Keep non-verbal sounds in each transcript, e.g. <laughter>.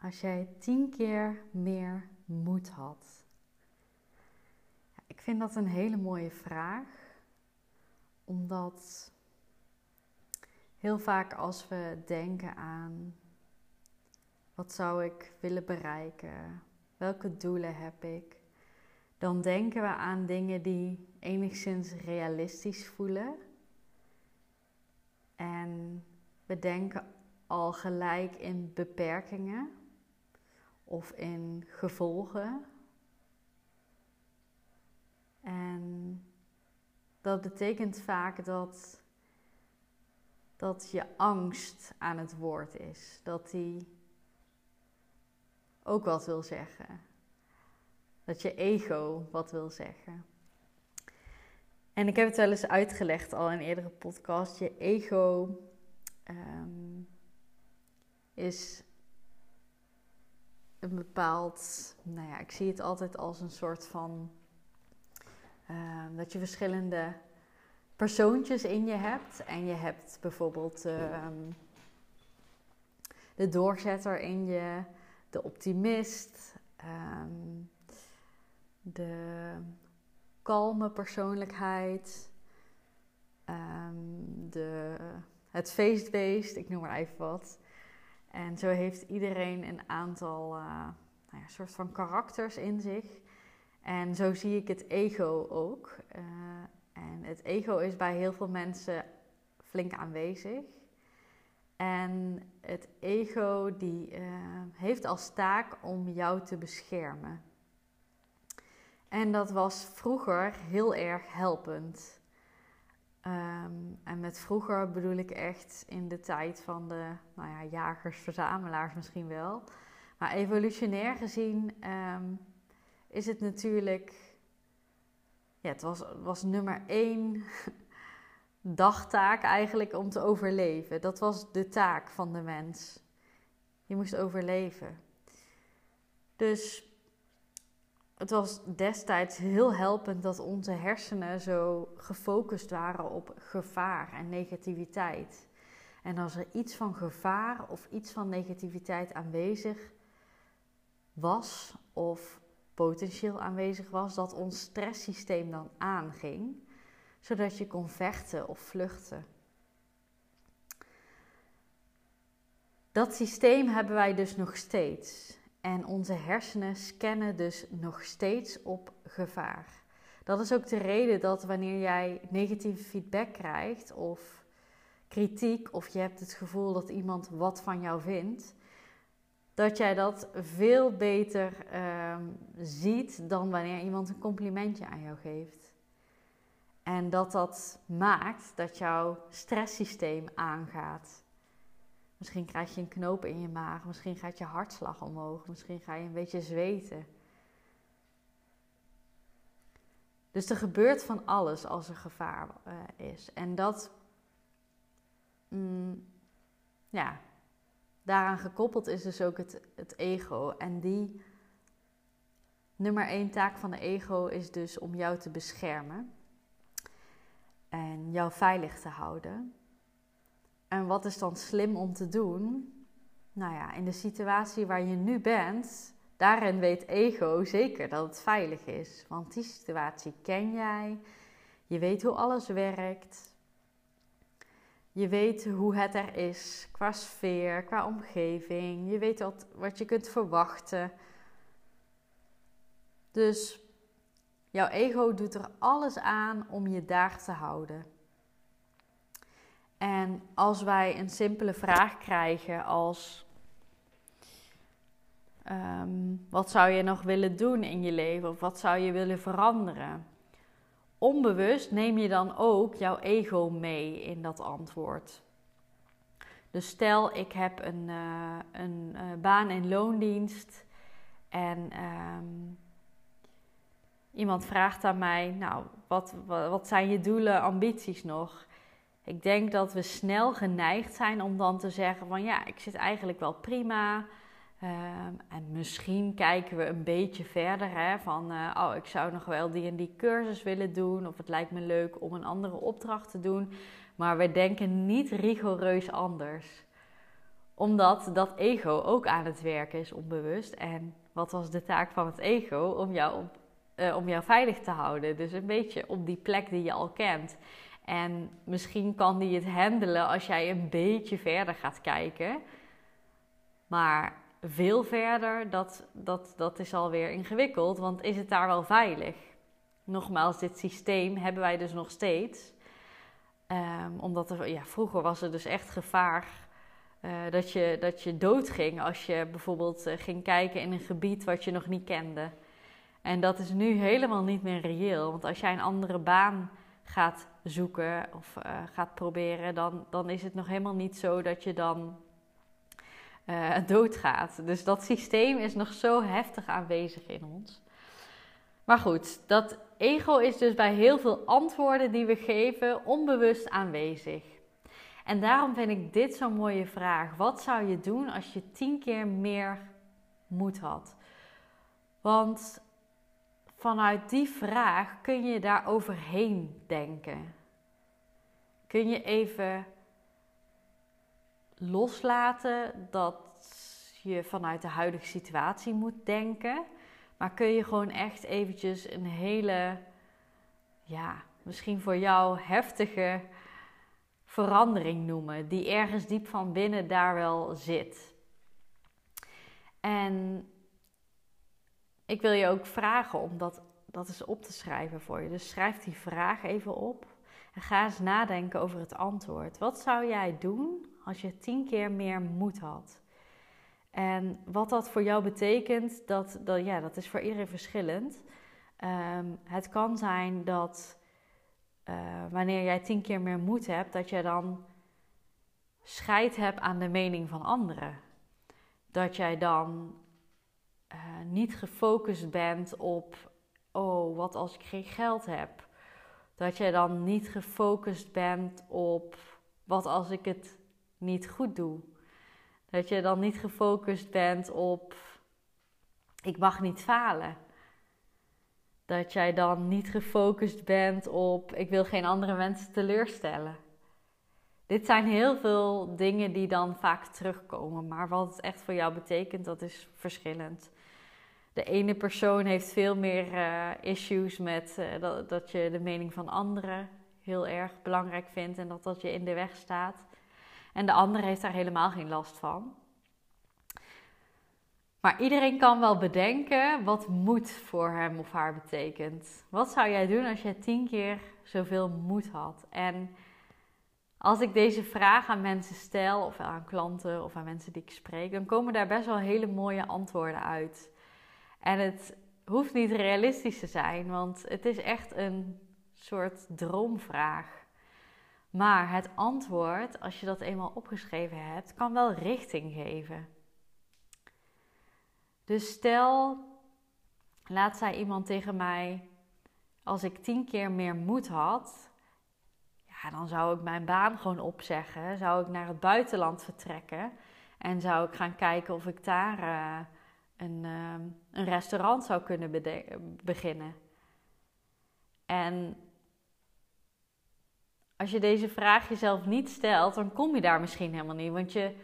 als jij tien keer meer moed had? Ik vind dat een hele mooie vraag, omdat heel vaak als we denken aan wat zou ik willen bereiken, welke doelen heb ik, dan denken we aan dingen die enigszins realistisch voelen. En we denken al gelijk in beperkingen of in gevolgen. En dat betekent vaak dat, dat je angst aan het woord is. Dat die ook wat wil zeggen. Dat je ego wat wil zeggen. En ik heb het wel eens uitgelegd al in een eerdere podcast. Je ego um, is een bepaald, nou ja, ik zie het altijd als een soort van uh, dat je verschillende persoontjes in je hebt. En je hebt bijvoorbeeld uh, de doorzetter in je, de optimist, um, de kalme persoonlijkheid, de, het feestbeest, ik noem maar even wat. En zo heeft iedereen een aantal uh, nou ja, soort van karakters in zich. En zo zie ik het ego ook. Uh, en het ego is bij heel veel mensen flink aanwezig. En het ego die uh, heeft als taak om jou te beschermen. En dat was vroeger heel erg helpend. Um, en met vroeger bedoel ik echt in de tijd van de nou ja, jagers-verzamelaars misschien wel. Maar evolutionair gezien um, is het natuurlijk. Ja, het was, was nummer één <laughs> dagtaak eigenlijk om te overleven. Dat was de taak van de mens. Je moest overleven. Dus het was destijds heel helpend dat onze hersenen zo gefocust waren op gevaar en negativiteit. En als er iets van gevaar of iets van negativiteit aanwezig was, of potentieel aanwezig was, dat ons stresssysteem dan aanging, zodat je kon vechten of vluchten. Dat systeem hebben wij dus nog steeds. En onze hersenen scannen dus nog steeds op gevaar. Dat is ook de reden dat wanneer jij negatieve feedback krijgt of kritiek of je hebt het gevoel dat iemand wat van jou vindt, dat jij dat veel beter uh, ziet dan wanneer iemand een complimentje aan jou geeft. En dat dat maakt dat jouw stresssysteem aangaat. Misschien krijg je een knoop in je maag, misschien gaat je hartslag omhoog, misschien ga je een beetje zweten. Dus er gebeurt van alles als er gevaar uh, is. En dat, mm, ja, daaraan gekoppeld is dus ook het, het ego. En die nummer één taak van de ego is dus om jou te beschermen en jou veilig te houden. En wat is dan slim om te doen? Nou ja, in de situatie waar je nu bent, daarin weet ego zeker dat het veilig is. Want die situatie ken jij. Je weet hoe alles werkt. Je weet hoe het er is qua sfeer, qua omgeving. Je weet wat, wat je kunt verwachten. Dus jouw ego doet er alles aan om je daar te houden. En als wij een simpele vraag krijgen als: ehm, Wat zou je nog willen doen in je leven? Of wat zou je willen veranderen? Onbewust neem je dan ook jouw ego mee in dat antwoord. Dus stel, ik heb een, een baan in loondienst en ehm, iemand vraagt aan mij, nou, wat, wat, wat zijn je doelen, ambities nog? Ik denk dat we snel geneigd zijn om dan te zeggen van ja, ik zit eigenlijk wel prima. Ehm, en misschien kijken we een beetje verder hè, van uh, oh, ik zou nog wel die en die cursus willen doen. Of het lijkt me leuk om een andere opdracht te doen. Maar we denken niet rigoureus anders. Omdat dat ego ook aan het werken is onbewust. En wat was de taak van het ego? Om jou, uh, om jou veilig te houden. Dus een beetje op die plek die je al kent. En misschien kan die het handelen als jij een beetje verder gaat kijken. Maar veel verder, dat, dat, dat is alweer ingewikkeld, want is het daar wel veilig? Nogmaals, dit systeem hebben wij dus nog steeds. Um, omdat er, ja, vroeger was er dus echt gevaar uh, dat, je, dat je doodging als je bijvoorbeeld uh, ging kijken in een gebied wat je nog niet kende. En dat is nu helemaal niet meer reëel. Want als jij een andere baan gaat zoeken of uh, gaat proberen, dan, dan is het nog helemaal niet zo dat je dan uh, doodgaat. Dus dat systeem is nog zo heftig aanwezig in ons. Maar goed, dat ego is dus bij heel veel antwoorden die we geven onbewust aanwezig. En daarom vind ik dit zo'n mooie vraag. Wat zou je doen als je tien keer meer moed had? Want vanuit die vraag kun je daar overheen denken. Kun je even loslaten dat je vanuit de huidige situatie moet denken. Maar kun je gewoon echt eventjes een hele, ja, misschien voor jou heftige verandering noemen. Die ergens diep van binnen daar wel zit. En ik wil je ook vragen om dat, dat eens op te schrijven voor je. Dus schrijf die vraag even op. En ga eens nadenken over het antwoord. Wat zou jij doen als je tien keer meer moed had? En wat dat voor jou betekent, dat, dat, ja, dat is voor iedereen verschillend. Ehm, het kan zijn dat uh, wanneer jij tien keer meer moed hebt, dat je dan scheid hebt aan de mening van anderen. Dat jij dan uh, niet gefocust bent op, oh, wat als ik geen geld heb? Dat jij dan niet gefocust bent op, wat als ik het niet goed doe? Dat je dan niet gefocust bent op, ik mag niet falen. Dat jij dan niet gefocust bent op, ik wil geen andere mensen teleurstellen. Dit zijn heel veel dingen die dan vaak terugkomen, maar wat het echt voor jou betekent, dat is verschillend. De ene persoon heeft veel meer uh, issues met uh, dat, dat je de mening van anderen heel erg belangrijk vindt en dat dat je in de weg staat. En de andere heeft daar helemaal geen last van. Maar iedereen kan wel bedenken wat moed voor hem of haar betekent. Wat zou jij doen als je tien keer zoveel moed had? En als ik deze vraag aan mensen stel, of aan klanten of aan mensen die ik spreek, dan komen daar best wel hele mooie antwoorden uit. En het hoeft niet realistisch te zijn, want het is echt een soort droomvraag. Maar het antwoord, als je dat eenmaal opgeschreven hebt, kan wel richting geven. Dus stel, laat zei iemand tegen mij, als ik tien keer meer moed had, ja, dan zou ik mijn baan gewoon opzeggen, zou ik naar het buitenland vertrekken en zou ik gaan kijken of ik daar uh, een, uh, een restaurant zou kunnen beginnen. En als je deze vraag jezelf niet stelt, dan kom je daar misschien helemaal niet. Want je,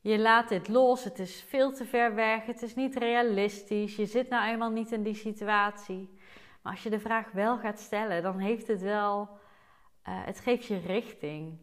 je laat dit los, het is veel te ver weg, het is niet realistisch, je zit nou eenmaal niet in die situatie. Maar als je de vraag wel gaat stellen, dan heeft het wel, uh, het geeft je richting.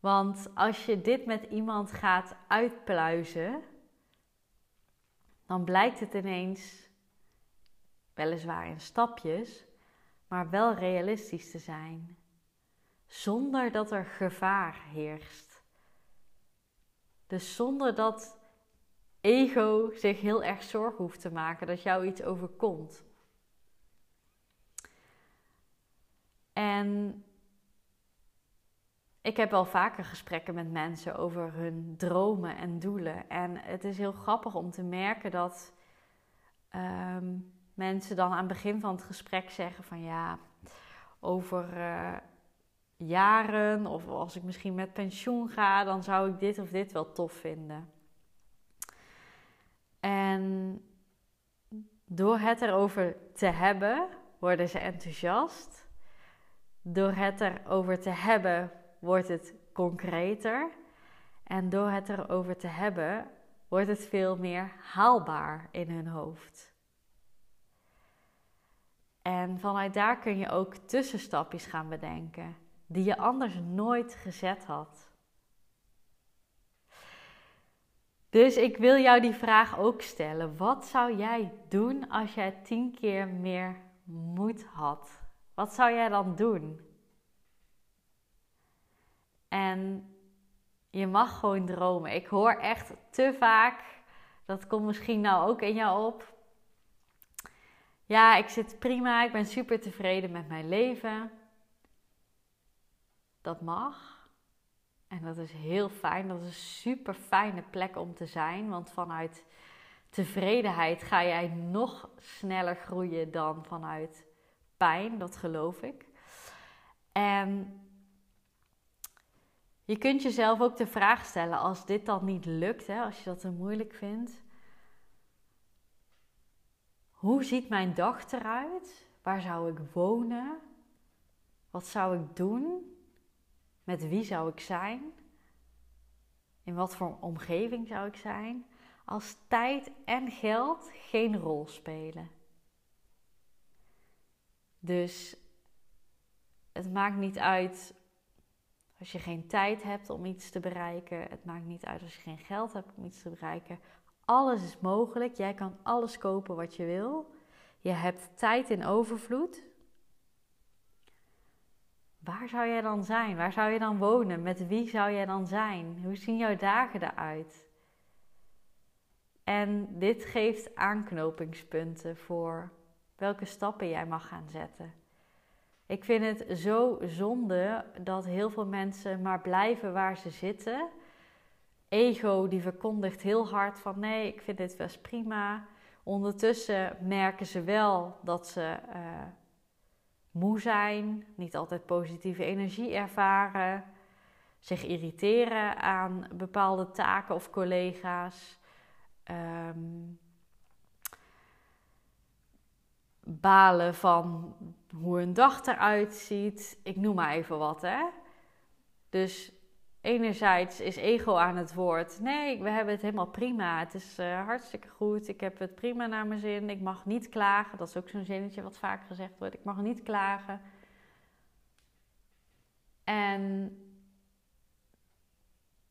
Want als je dit met iemand gaat uitpluizen, dan blijkt het ineens, weliswaar in stapjes, maar wel realistisch te zijn zonder dat er gevaar heerst. Dus zonder dat ego zich heel erg zorgen hoeft te maken dat jou iets overkomt. En ik heb wel vaker gesprekken met mensen over hun dromen en doelen. En het is heel grappig om te merken dat ehm, mensen dan aan het begin van het gesprek zeggen van ja, over uh, jaren of als ik misschien met pensioen ga, dan zou ik dit of dit wel tof vinden. En door het erover te hebben, worden ze enthousiast. Door het erover te hebben, wordt het concreter. En door het erover te hebben, wordt het veel meer haalbaar in hun hoofd. En vanuit daar kun je ook tussenstapjes gaan bedenken die je anders nooit gezet had. Dus ik wil jou die vraag ook stellen. Wat zou jij doen als jij tien keer meer moed had? Wat zou jij dan doen? En je mag gewoon dromen. Ik hoor echt te vaak, dat komt misschien nou ook in jou op. Ja, ik zit prima, ik ben super tevreden met mijn leven. Dat mag. En dat is heel fijn. Dat is een super fijne plek om te zijn. Want vanuit tevredenheid ga jij nog sneller groeien dan vanuit pijn. Dat geloof ik. En je kunt jezelf ook de vraag stellen: als dit dan niet lukt, hè, als je dat te moeilijk vindt. Hoe ziet mijn dag eruit? Waar zou ik wonen? Wat zou ik doen? Met wie zou ik zijn? In wat voor omgeving zou ik zijn? Als tijd en geld geen rol spelen. Dus het maakt niet uit als je geen tijd hebt om iets te bereiken. Het maakt niet uit als je geen geld hebt om iets te bereiken. Alles is mogelijk. Jij kan alles kopen wat je wil. Je hebt tijd in overvloed. Waar zou jij dan zijn? Waar zou je dan wonen? Met wie zou jij dan zijn? Hoe zien jouw dagen eruit? En dit geeft aanknopingspunten voor welke stappen jij mag gaan zetten. Ik vind het zo zonde dat heel veel mensen maar blijven waar ze zitten. Ego die verkondigt heel hard van nee, ik vind dit best prima. Ondertussen merken ze wel dat ze uh, moe zijn, niet altijd positieve energie ervaren, zich irriteren aan bepaalde taken of collega's. Um, balen van hoe een dag eruit ziet. Ik noem maar even wat, hè. Dus enerzijds is ego aan het woord. Nee, we hebben het helemaal prima. Het is uh, hartstikke goed. Ik heb het prima naar mijn zin. Ik mag niet klagen. Dat is ook zo'n zinnetje wat vaak gezegd wordt. Ik mag niet klagen. En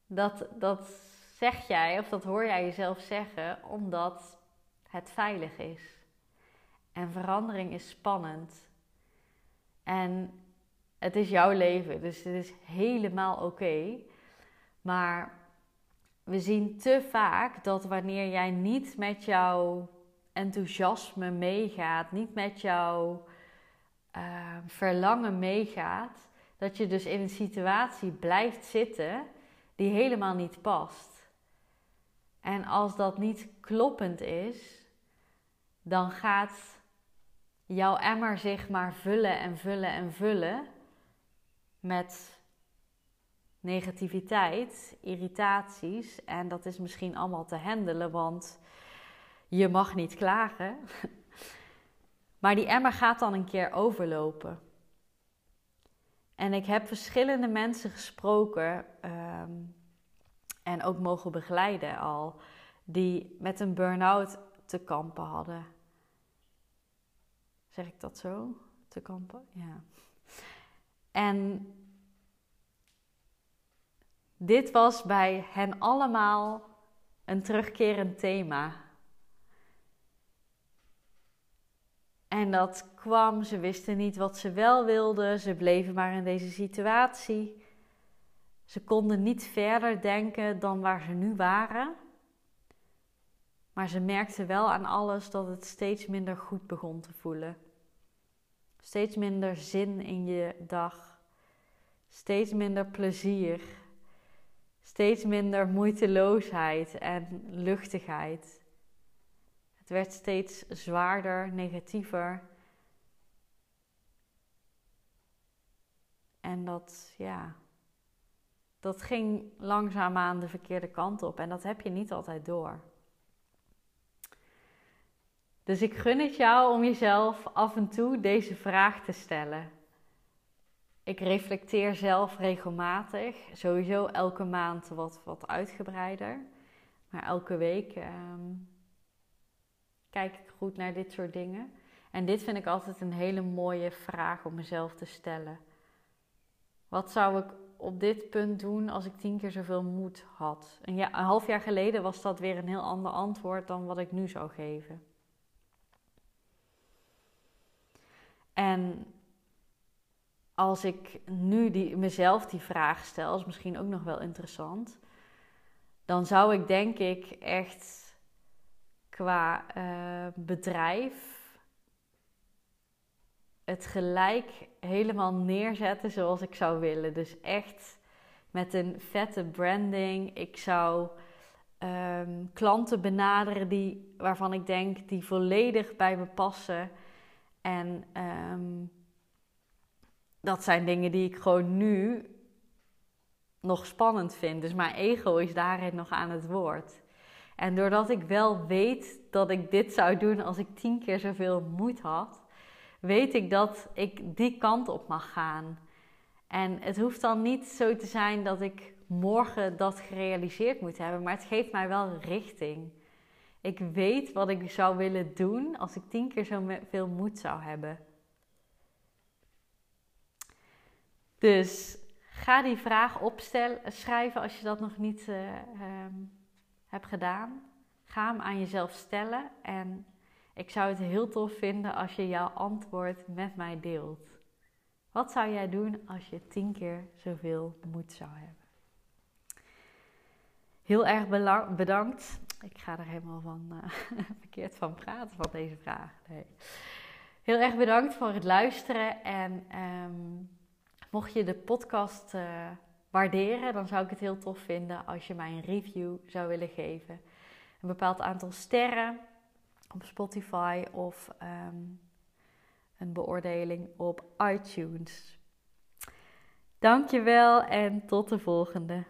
dat, dat zeg jij, of dat hoor jij jezelf zeggen, omdat het veilig is. En verandering is spannend. En het is jouw leven, dus het is helemaal oké. Maar we zien te vaak dat wanneer jij niet met jouw enthousiasme meegaat, niet met jouw uh, verlangen meegaat, dat je dus in een situatie blijft zitten die helemaal niet past. En als dat niet kloppend is, dan gaat jouw emmer zich maar vullen en vullen en vullen met negativiteit, irritaties. En dat is misschien allemaal te handelen, want je mag niet klagen. <laughs> Maar die emmer gaat dan een keer overlopen. En ik heb verschillende mensen gesproken ehm, en ook mogen begeleiden al, die met een burn-out te kampen hadden. Zeg ik dat zo? Te kampen? Ja. En dit was bij hen allemaal een terugkerend thema. En dat kwam, ze wisten niet wat ze wel wilden, ze bleven maar in deze situatie. Ze konden niet verder denken dan waar ze nu waren. Maar ze merkten wel aan alles dat het steeds minder goed begon te voelen. Steeds minder zin in je dag. steeds minder plezier, steeds minder moeiteloosheid en luchtigheid. Het werd steeds zwaarder, negatiever. En dat, ja, dat ging langzaamaan de verkeerde kant op. En dat heb je niet altijd door. Dus ik gun het jou om jezelf af en toe deze vraag te stellen. Ik reflecteer zelf regelmatig, sowieso elke maand wat, wat uitgebreider. Maar elke week ehm, kijk ik goed naar dit soort dingen. En dit vind ik altijd een hele mooie vraag om mezelf te stellen. Wat zou ik op dit punt doen als ik tien keer zoveel moed had? Een, een half jaar geleden was dat weer een heel ander antwoord dan wat ik nu zou geven. En als ik nu die, mezelf die vraag stel, is misschien ook nog wel interessant. Dan zou ik denk ik echt qua uh, bedrijf het gelijk helemaal neerzetten zoals ik zou willen. Dus echt met een vette branding. Ik zou um, klanten benaderen die, waarvan ik denk die volledig bij me passen. En um, dat zijn dingen die ik gewoon nu nog spannend vind. Dus mijn ego is daarin nog aan het woord. En doordat ik wel weet dat ik dit zou doen als ik tien keer zoveel moed had, weet ik dat ik die kant op mag gaan. En het hoeft dan niet zo te zijn dat ik morgen dat gerealiseerd moet hebben, maar het geeft mij wel richting. Ik weet wat ik zou willen doen als ik tien keer zoveel moed zou hebben. Dus ga die vraag opstellen, schrijven als je dat nog niet uh, hebt gedaan. Ga hem aan jezelf stellen en ik zou het heel tof vinden als je jouw antwoord met mij deelt. Wat zou jij doen als je tien keer zoveel moed zou hebben? Heel erg bedankt. Ik ga er helemaal van uh, <laughs> verkeerd van praten van deze vraag. Nee. Heel erg bedankt voor het luisteren. En ehm, mocht je de podcast uh, waarderen, dan zou ik het heel tof vinden als je mij een review zou willen geven. Een bepaald aantal sterren op Spotify of um, een beoordeling op iTunes. Dankjewel en tot de volgende.